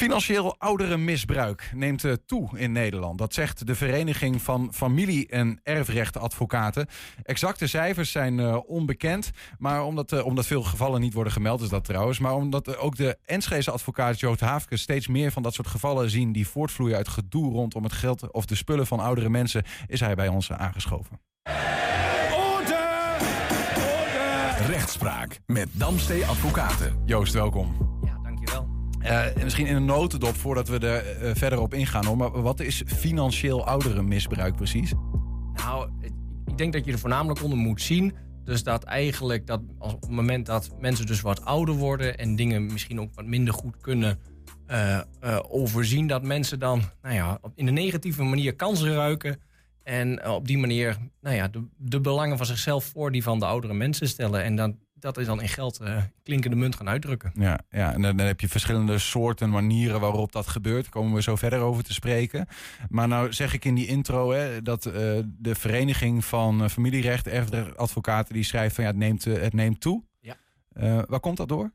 Financieel ouderenmisbruik neemt eh, toe in Nederland. Dat zegt de Vereniging van Familie- en Erfrechtadvocaten. Exacte cijfers zijn uh, onbekend. Maar omdat, uh, omdat veel gevallen niet worden gemeld, is dat trouwens. Maar omdat ook de Enschese advocaat Joost Haafke steeds meer van dat soort gevallen zien die voortvloeien uit gedoe rondom het geld of de spullen van oudere mensen, is hij bij ons aangeschoven. Orde! Orde! Rechtspraak met Damstee Advocaten. Joost, welkom. Uh, misschien in een notendop voordat we er uh, verder op ingaan. Hoor. Maar wat is financieel ouderenmisbruik precies? Nou, ik denk dat je er voornamelijk onder moet zien. Dus dat eigenlijk dat op het moment dat mensen dus wat ouder worden en dingen misschien ook wat minder goed kunnen uh, overzien, dat mensen dan nou ja, in een negatieve manier kansen ruiken. En op die manier nou ja, de, de belangen van zichzelf voor die van de oudere mensen stellen. En dan dat is dan in geld uh, klinkende munt gaan uitdrukken. Ja, ja en dan, dan, heb je verschillende soorten manieren waarop dat gebeurt. Daar komen we zo verder over te spreken. Maar nou zeg ik in die intro hè, dat uh, de Vereniging van uh, Familierecht, Erfadvocaten, die schrijft van ja, het neemt, het neemt toe. Ja. waar komt dat door?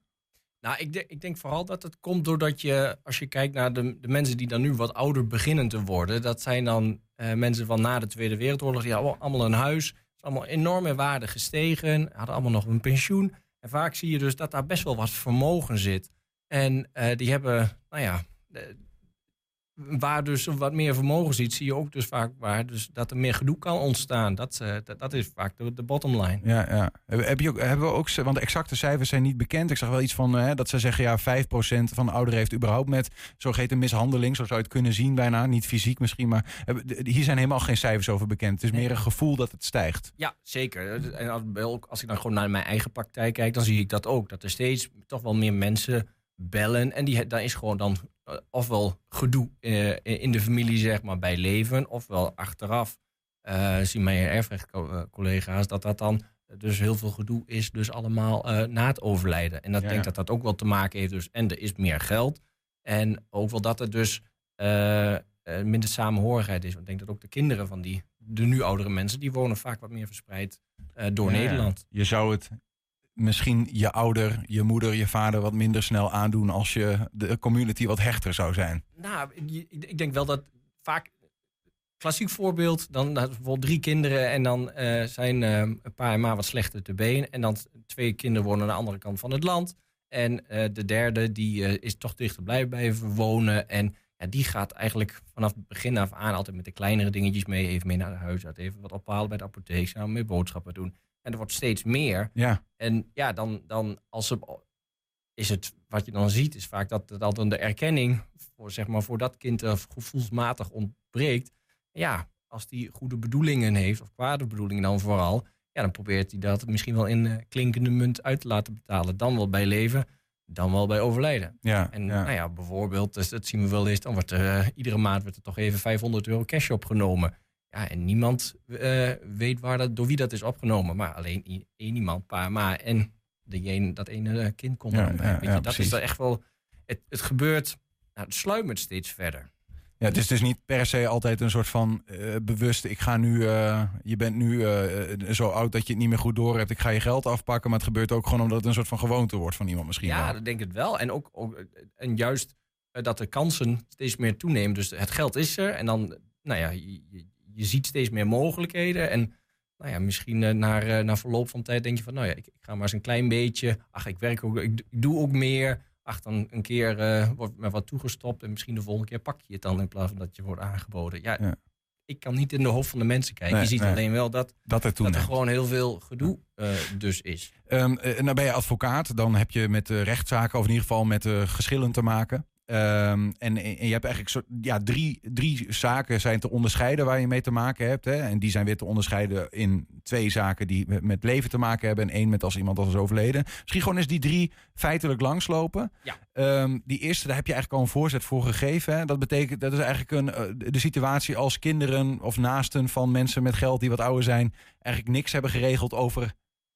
Nou, ik, de, ik, denk vooral dat het komt doordat je, als je kijkt naar de, de, mensen die dan nu wat ouder beginnen te worden, dat zijn dan mensen van na de Tweede Wereldoorlog, die hebben allemaal een huis allemaal enorm in waarde gestegen. Hadden allemaal nog een pensioen. En vaak zie je dus dat daar best wel wat vermogen zit. En uh, die hebben, nou ja, waar dus wat meer vermogen ziet, zie je ook dus vaak waar dus dat er meer gedoe kan ontstaan. Dat, uh, dat, dat, is vaak de, de bottom line. Ja, ja. Heb je ook, hebben we ook, want de exacte cijfers zijn niet bekend. Ik zag wel iets van uh, dat ze zeggen ja, 5% van de ouderen heeft überhaupt met zogeheten mishandeling. Zo zou je het kunnen zien bijna. Niet fysiek misschien, maar hier zijn helemaal geen cijfers over bekend. Het is meer een gevoel dat het stijgt. Ja, zeker. En als ik dan gewoon naar mijn eigen praktijk kijk, dan zie ik dat ook. Dat er steeds toch wel meer mensen bellen. En die, daar is gewoon dan uh, ofwel gedoe uh, in de familie, zeg maar, bij leven, ofwel achteraf uh, zien mijn erfrechtcollega's dat dat dan dus heel veel gedoe is, dus allemaal na het overlijden. En dat ja, denk dat dat ook wel te maken heeft, dus en er is meer geld. En ook wel dat er dus minder samenhorigheid is. Want ik denk dat ook de kinderen van die, de nu oudere mensen, die wonen vaak wat meer verspreid door ja, Nederland. Je zou het misschien je ouder, je moeder, je vader wat minder snel aandoen als je de community wat hechter zou zijn? Nou, ik denk wel dat vaak. Klassiek voorbeeld, dan bijvoorbeeld drie kinderen en dan uh, zijn uh, een paar en maar wat slechter te been. En dan twee kinderen wonen aan de andere kant van het land. En uh, de derde, die is toch dichter blij blijven wonen. En ja, die gaat eigenlijk vanaf het begin af aan altijd met de kleinere dingetjes mee. Even mee naar de huisarts, even wat ophalen bij de apotheek, samen mee boodschappen doen. En er wordt steeds meer. Ja. En ja, dan, dan als ze, is het wat je dan ziet, is vaak dat, dat dan de erkenning voor, zeg maar, voor dat kind er gevoelsmatig ontbreekt. Ja, als die goede bedoelingen heeft, of kwade bedoelingen dan vooral, ja, dan probeert hij dat misschien wel in uh, klinkende munt uit te laten betalen. Dan wel bij leven, dan wel bij overlijden. Ja, en ja. nou ja, bijvoorbeeld, dus dat zien we wel eens, dan wordt er uh, iedere maand wordt er toch even 500 euro cash opgenomen. Ja, en niemand uh, weet waar dat, door wie dat is opgenomen. Maar alleen één iemand, pa, ma en dat ene kind komt ja, erbij. Ja, weet je, ja, dat precies. is er echt wel... Het, het gebeurt... Nou, het sluimert steeds verder. Ja, het is dus niet per se altijd een soort van uh, bewust. Ik ga nu, uh, je bent nu uh, zo oud dat je het niet meer goed door hebt. Ik ga je geld afpakken. Maar het gebeurt ook gewoon omdat het een soort van gewoonte wordt van iemand misschien. Ja, wel. dat denk ik wel. En ook, ook en juist dat de kansen steeds meer toenemen. Dus het geld is er. En dan, nou ja, je, je ziet steeds meer mogelijkheden. En nou ja, misschien uh, naar, uh, na verloop van tijd denk je van, nou ja, ik, ik, ga maar eens een klein beetje. Ach, ik werk ook, ik, ik doe ook meer. Ach, dan een keer uh, wordt me wat toegestopt en misschien de volgende keer pak je het dan in plaats van dat je wordt aangeboden. Ja, ja. ik kan niet in de hoofd van de mensen kijken. Nee, je ziet nee. alleen wel dat, dat, er, dat er gewoon heel veel gedoe dus is. Um, nou ben je advocaat, dan heb je met rechtszaken of in ieder geval met geschillen te maken. Um, en, en, je hebt eigenlijk zo, ja, drie, drie zaken zijn te onderscheiden waar je mee te maken hebt. Hè? En die zijn weer te onderscheiden in twee zaken die met, met leven te maken hebben. En één met als iemand al is overleden. Misschien gewoon eens die drie feitelijk langslopen. Ja. Um, die eerste, daar heb je eigenlijk al een voorzet voor gegeven. Hè? Dat betekent, dat is eigenlijk een, uh, de situatie als kinderen of naasten van mensen met geld die wat ouder zijn. Eigenlijk niks hebben geregeld over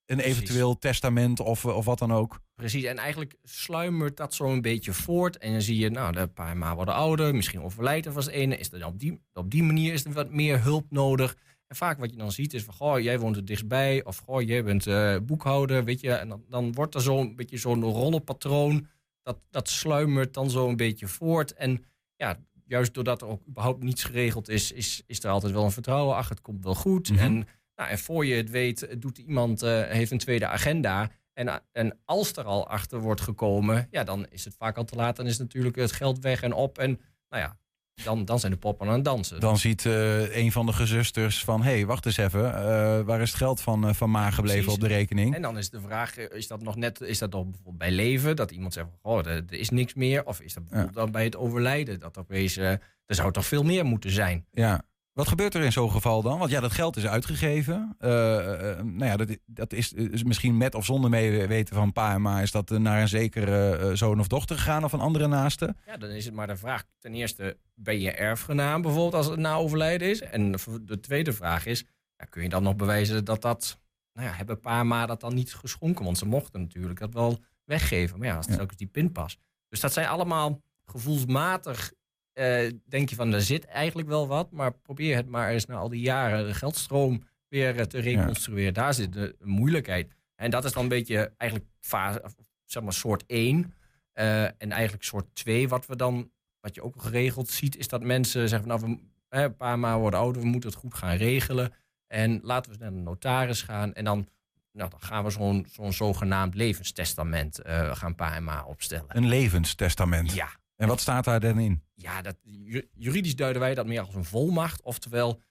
een eventueel testament of, of wat dan ook. Precies, en eigenlijk sluimert dat zo een beetje voort. En dan zie je, nou, de paar maanden worden ouder, misschien overlijdt er het ene. Is er op, die, op die manier is er wat meer hulp nodig. En vaak wat je dan ziet is van, goh, jij woont er dichtbij. Of goh, jij bent uh, boekhouder, weet je. En dan, dan wordt er zo'n beetje zo'n rollenpatroon. dat, dat sluimert dan zo een beetje voort. En ja, juist doordat er ook überhaupt niets geregeld is, is, is er altijd wel een vertrouwen. Ach, het komt wel goed. Mhm. en, nou, en voor je het weet, doet iemand, eh, heeft een tweede agenda. En, en als er al achter wordt gekomen, ja, dan is het vaak al te laat. Dan is natuurlijk het geld weg en op. En nou ja, dan, dan zijn de poppen aan het dansen. Dan ziet eh, een van de gezusters van... hé, hey, wacht eens even, eh, waar is het geld van, van Ma gebleven Precies. op de rekening? En dan is de vraag, is dat nog net, is dat nog bijvoorbeeld bij leven? Dat iemand zegt, oh, er, er is niks meer. Of is dat bijvoorbeeld dan bij het overlijden? Dat er opeens, er zou toch veel meer moeten zijn. Ja. Wat gebeurt er in zo'n geval dan? Want ja, dat geld is uitgegeven. Eh, eh, nou ja, dat, dat is, is misschien met of zonder meeweten van pa en ma... is dat eh, naar een zekere eh, zoon of dochter gegaan of een andere naaste? Ja, dan is het maar de vraag, ten eerste, ben je erfgenaam bijvoorbeeld als het na overlijden is? En de tweede vraag is, ja, kun je dan nog bewijzen dat dat, nou ja, hebben pa en ma dat dan niet geschonken? Want ze mochten natuurlijk dat wel weggeven. Maar ja, als het Ja. ook die pinpas. Dus dat zijn allemaal gevoelsmatig, eh, denk je van, er zit eigenlijk wel wat. Maar probeer het maar eens na al die jaren de geldstroom weer eh, te reconstrueren. Daar zit de moeilijkheid. En dat is dan een beetje eigenlijk fase, zeg maar soort 1. Eh, en eigenlijk soort 2, wat we dan, wat je ook geregeld ziet, is dat mensen zeggen van nou, we, hè, een paar maanden worden ouder, we moeten het goed gaan regelen. En laten we naar de notaris gaan. En dan, nou, dan gaan we zo'n zo'n zogenaamd levenstestament gaan pa en ma opstellen. Een levenstestament. Ja, En wat staat daar dan in? Ja dat, ju- juridisch duiden wij dat meer als een volmacht. Oftewel,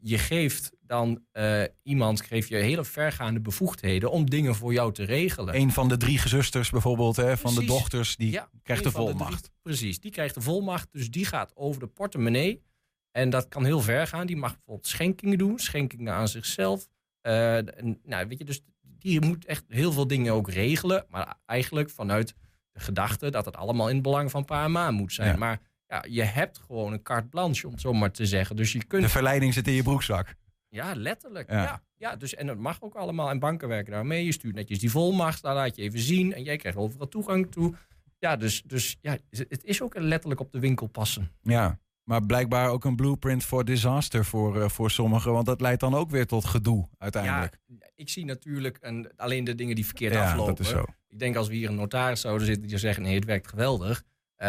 je geeft dan eh, iemand geef je hele vergaande bevoegdheden om dingen voor jou te regelen. Een van de drie gezusters bijvoorbeeld, hè, van de dochters, die Ja, krijgt de volmacht. drie- precies, die krijgt de volmacht. Dus die gaat over de portemonnee. En dat kan heel ver gaan. Die mag bijvoorbeeld schenkingen doen, schenkingen aan zichzelf. Eh, en, nou, weet je, dus die moet echt heel veel dingen ook regelen. Maar eigenlijk vanuit de gedachte dat het allemaal in het belang van pa en ma moet zijn. Ja. Maar ja, je hebt gewoon een carte blanche, om het zo maar te zeggen. Dus je kunt De verleiding zit in je broekzak. ja, letterlijk. Ja. Ja. Ja, dus, en dat mag ook allemaal. En banken werken daarmee. Je stuurt netjes die volmacht, daar laat je even zien. En jij krijgt overal toegang toe. Ja, dus, dus ja, het is ook letterlijk op de winkel passen. Ja, maar blijkbaar ook een blueprint voor disaster voor, eh, voor sommigen. Want dat leidt dan ook weer tot gedoe uiteindelijk. Ja, ik zie natuurlijk een, alleen de dingen die verkeerd Ja, aflopen. dat is zo. Ik denk als we hier een notaris zouden zitten die zou zeggen: nee, het werkt geweldig. Eh,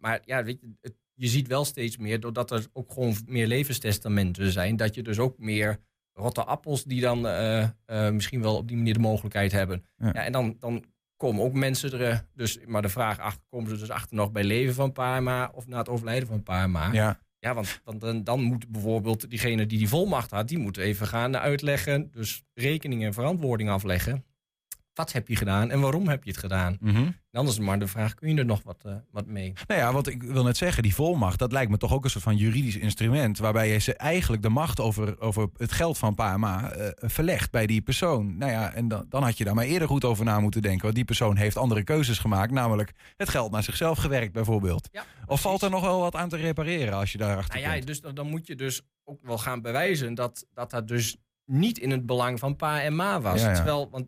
maar ja, weet je, het- je ziet wel steeds meer, doordat er ook gewoon meer levenstestamenten zijn, dat je dus ook meer rotte appels die dan eh, eh, misschien wel op die manier de mogelijkheid hebben. Ja. Ja. en dan, dan komen ook mensen er, dus, maar de vraag achter, komen ze dus achter nog bij leven van Parma of na het overlijden van Parma? Ja, Ja, want dan, dan, dan moet bijvoorbeeld diegene die die volmacht had, die moet even gaan uitleggen, dus rekening en verantwoording afleggen. Wat heb je gedaan en waarom heb je het gedaan? mhm. Dan is het maar de vraag, kun je er nog wat, eh, wat mee? Nou ja, want ik wil net zeggen, die volmacht, dat lijkt me toch ook een soort van juridisch instrument. Waarbij je ze eigenlijk de macht over, over het geld van pa en ma eh, verlegt bij die persoon. Nou ja, en dan, dan had je daar maar eerder goed over na moeten denken. Want die persoon heeft andere keuzes gemaakt, namelijk het geld naar zichzelf gewerkt bijvoorbeeld. Ja, Of valt er nog wel wat aan te repareren als je daarachter Nou ja, komt? dus dan, dan moet je dus ook wel gaan bewijzen dat, dat dat dus niet in het belang van pa en ma was. Ja, ja. Terwijl, want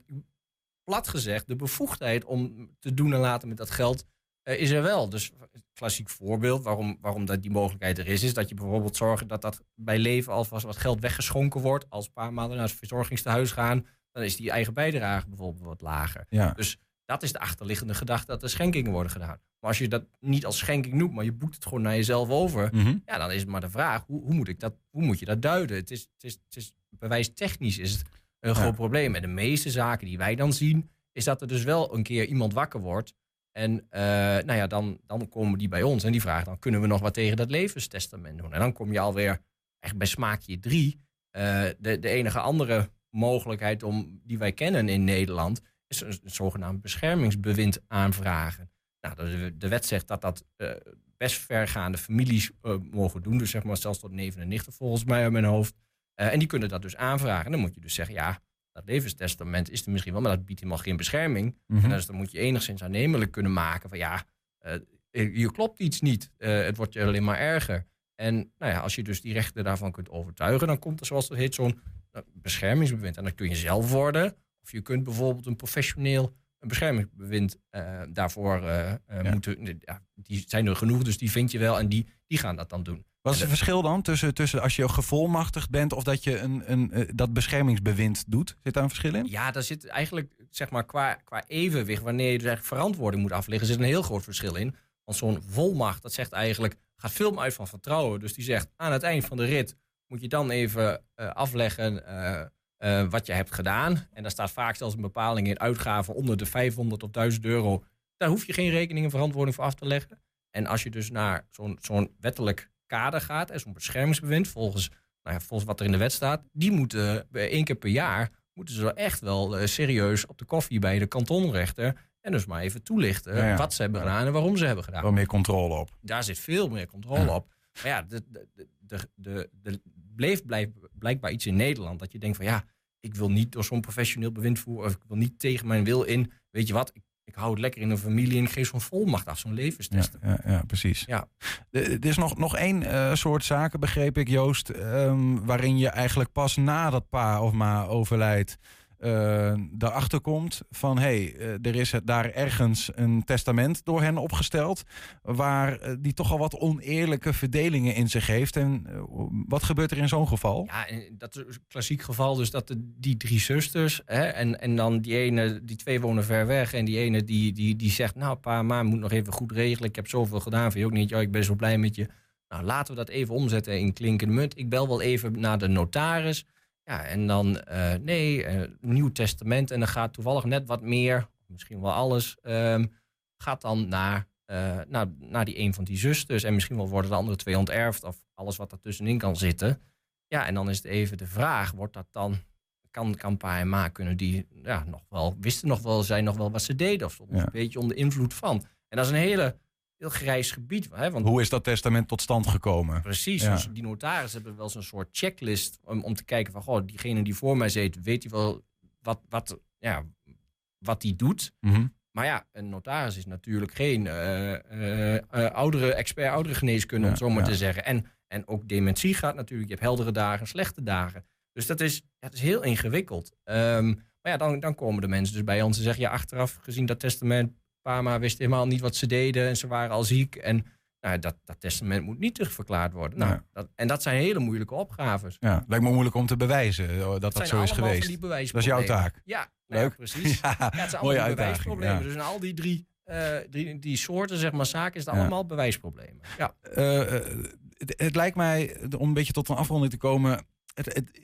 plat gezegd, de bevoegdheid om te doen en laten met dat geld eh, is er wel. Dus een klassiek voorbeeld waarom, waarom dat die mogelijkheid er is, is dat je bijvoorbeeld zorgt dat dat bij leven alvast wat geld weggeschonken wordt. Als pa en ma naar het verzorgingstehuis gaan, dan is die eigen bijdrage bijvoorbeeld wat lager. Ja. Dus dat is de achterliggende gedachte dat er schenkingen worden gedaan. Maar als je dat niet als schenking noemt, maar je boekt het gewoon naar jezelf over, Mhm. ja, dan is het maar de vraag, hoe, hoe, moet, ik dat, hoe moet je dat duiden? Het is, het is, het is bewijstechnisch is het een groot probleem. En de meeste zaken die wij dan zien, is dat er dus wel een keer iemand wakker wordt. En eh, nou ja, dan, dan komen die bij ons en die vragen dan, kunnen we nog wat tegen dat levenstestament doen? En dan kom je alweer echt bij smaakje drie. Eh, de, de enige andere mogelijkheid om, die wij kennen in Nederland, is een, een zogenaamd beschermingsbewind aanvragen. Nou, de, de wet zegt dat dat eh, best vergaande families mogen doen. Dus zeg maar zelfs tot neven en nichten volgens mij uit mijn hoofd. Eh, en die kunnen dat dus aanvragen. En dan moet je dus zeggen, ja, dat levenstestament is er misschien wel, maar dat biedt helemaal geen bescherming. Mhm. En dus dan moet je enigszins aannemelijk kunnen maken van ja, eh, hier klopt iets niet. Eh, het wordt je alleen maar erger. En nou ja, als je dus die rechten daarvan kunt overtuigen, dan komt er zoals het heet zo'n eh, beschermingsbewind. En dan kun je zelf worden. Of je kunt bijvoorbeeld een professioneel een beschermingsbewind eh, daarvoor eh, eh, Ja. moeten. Die zijn er genoeg, dus die vind je wel. En die, die gaan dat dan doen. Wat is het verschil dan tussen, tussen als je gevolmachtigd bent of dat je een, een, eh, dat beschermingsbewind doet? Zit daar een verschil in? Ja, daar zit eigenlijk, zeg maar, qua, qua evenwicht, wanneer je dus eigenlijk verantwoording moet afleggen, zit een heel groot verschil in. Want zo'n volmacht, dat zegt eigenlijk, gaat veel meer uit van vertrouwen. Dus die zegt, aan het eind van de rit moet je dan even eh, afleggen eh, wat je hebt gedaan. En daar staat vaak zelfs een bepaling in uitgaven onder de 500 of 1000 euro. Daar hoef je geen rekening en verantwoording voor af te leggen. En als je dus naar zo'n zo'n wettelijk kader gaat, en zo'n beschermingsbewind, volgens, nou ja, volgens wat er in de wet staat, die moeten bij één keer per jaar moeten ze echt wel serieus op de koffie bij de kantonrechter en dus maar even toelichten Ja, ja. wat ze hebben gedaan en waarom ze hebben gedaan. Wel meer controle op. Daar zit veel meer controle op. Maar ja, de, de, de, de, de, bleef blijf, blijkbaar iets in Nederland dat je denkt van ja, ik wil niet door zo'n professioneel bewind voeren of ik wil niet tegen mijn wil in. Weet je wat, ik, ik hou het lekker in een familie en ik geef zo'n volmacht af, zo'n Ja, levenstest. ja, ja, precies. Ja. Er is nog, nog één eh, soort zaken, begreep ik, Joost, ehm, waarin je eigenlijk pas nadat pa of ma overlijdt, daarachter komt van hé, hey, eh, er is daar ergens een testament door hen opgesteld, waar eh, die toch al wat oneerlijke verdelingen in zich heeft. En eh, wat gebeurt er in zo'n geval? Ja, dat is een klassiek geval. Dus dat de, die drie zusters. Hè, en, en dan die ene, die twee wonen ver weg. En die ene die, die, die zegt: Nou, pa, ma, moet nog even goed regelen. Ik heb zoveel gedaan. Vind je ook niet? Ja, ik ben zo blij met je. Nou, laten we dat even omzetten in klinkende munt. Ik bel wel even naar de notaris. Ja, en dan, eh, nee, eh, nieuw testament. En dan gaat toevallig net wat meer, misschien wel alles, ehm, gaat dan naar, eh, naar, naar die een van die zusters. En misschien wel worden de andere twee onterfd. Of alles wat ertussenin kan zitten. Ja, en dan is het even de vraag, wordt dat dan, kan, kan pa en ma, kunnen die ja, nog wel, wisten nog wel, zijn nog wel wat ze deden, of Ja. een beetje onder invloed van. En dat is een hele, heel grijs gebied, hè, want Hoe is dat testament tot stand gekomen? precies, Ja. dus die notaris hebben wel zo'n soort checklist om, om te kijken van, goh, diegene die voor mij zit, weet hij wel wat, wat, ja, wat die doet. Mhm. Maar ja, een notaris is natuurlijk geen eh eh, eh, oudere expert, oudere geneeskunde, om het zo maar ja. te zeggen. En, en ook dementie gaat natuurlijk. Je hebt heldere dagen, slechte dagen. Dus dat is, het is heel ingewikkeld. Ehm, maar ja, dan, dan komen de mensen dus bij ons en zeggen... ja, achteraf gezien dat testament... Pama wist helemaal niet wat ze deden en ze waren al ziek. En nou, dat, dat testament moet niet terugverklaard worden. Nou, Ja. dat, en dat zijn hele moeilijke opgaves. Ja, lijkt me moeilijk om te bewijzen eh, dat dat, zo is geweest. Dat is jouw taak. Ja, nou ja, Leuk. precies. Ja, Ja, het zijn mooie allemaal bewijsproblemen. Dus in al die drie, eh, drie die soorten zeg maar, zaken is het allemaal bewijsproblemen. Ja. Eh, het, het lijkt mij, om een beetje tot een afronding te komen.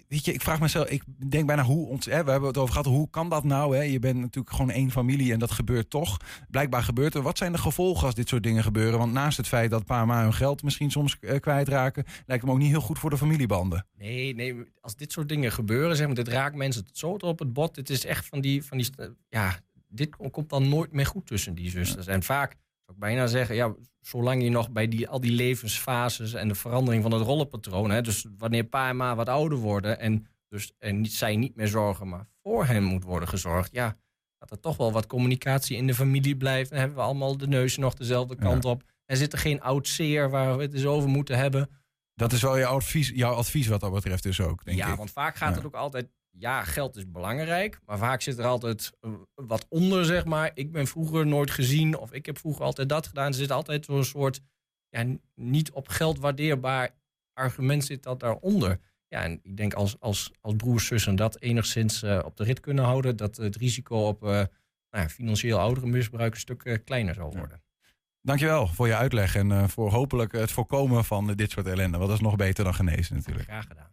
Weet je, ik vraag mezelf, ik denk bijna hoe ons. Hè, we hebben het over gehad, hoe kan dat nou? Hè? Je bent natuurlijk gewoon één familie en dat gebeurt toch. Blijkbaar gebeurt er. Wat zijn de gevolgen als dit soort dingen gebeuren? Want naast het feit dat pa en hun geld misschien soms eh, kwijtraken, lijkt het me ook niet heel goed voor de familiebanden. Nee, nee, als dit soort dingen gebeuren, zeg maar, dit raakt mensen zo op het bot. Dit is echt van die, van die ja, dit komt dan nooit meer goed tussen die zusters. En vaak zou ik bijna zeggen, ja, zolang je nog bij die, al die levensfases en de verandering van het rollenpatroon, hè, dus wanneer pa en ma wat ouder worden en dus en niet, zij niet meer zorgen, maar voor hen moet worden gezorgd, ja, dat er toch wel wat communicatie in de familie blijft. Dan hebben we allemaal de neuzen nog dezelfde kant op. En zit er geen oud zeer waar we het eens over moeten hebben. Dat is wel jouw advies, jouw advies wat dat betreft dus ook, denk ja, ik. want vaak gaat Ja. het ook altijd. Ja, geld is belangrijk, maar vaak zit er altijd eh, wat onder, zeg maar. Ik ben vroeger nooit gezien of ik heb vroeger altijd dat gedaan. Er zit altijd zo'n soort ja, niet op geld waardeerbaar argument zit dat daaronder. Ja, en ik denk als, als, als broers, zussen dat enigszins eh, op de rit kunnen houden, dat het risico op eh, nou ja, financieel ouderenmisbruik een stuk kleiner zal worden. Dankjewel voor je uitleg en voor hopelijk het voorkomen van dit soort ellende. Want dat is nog beter dan genezen natuurlijk. Graag gedaan.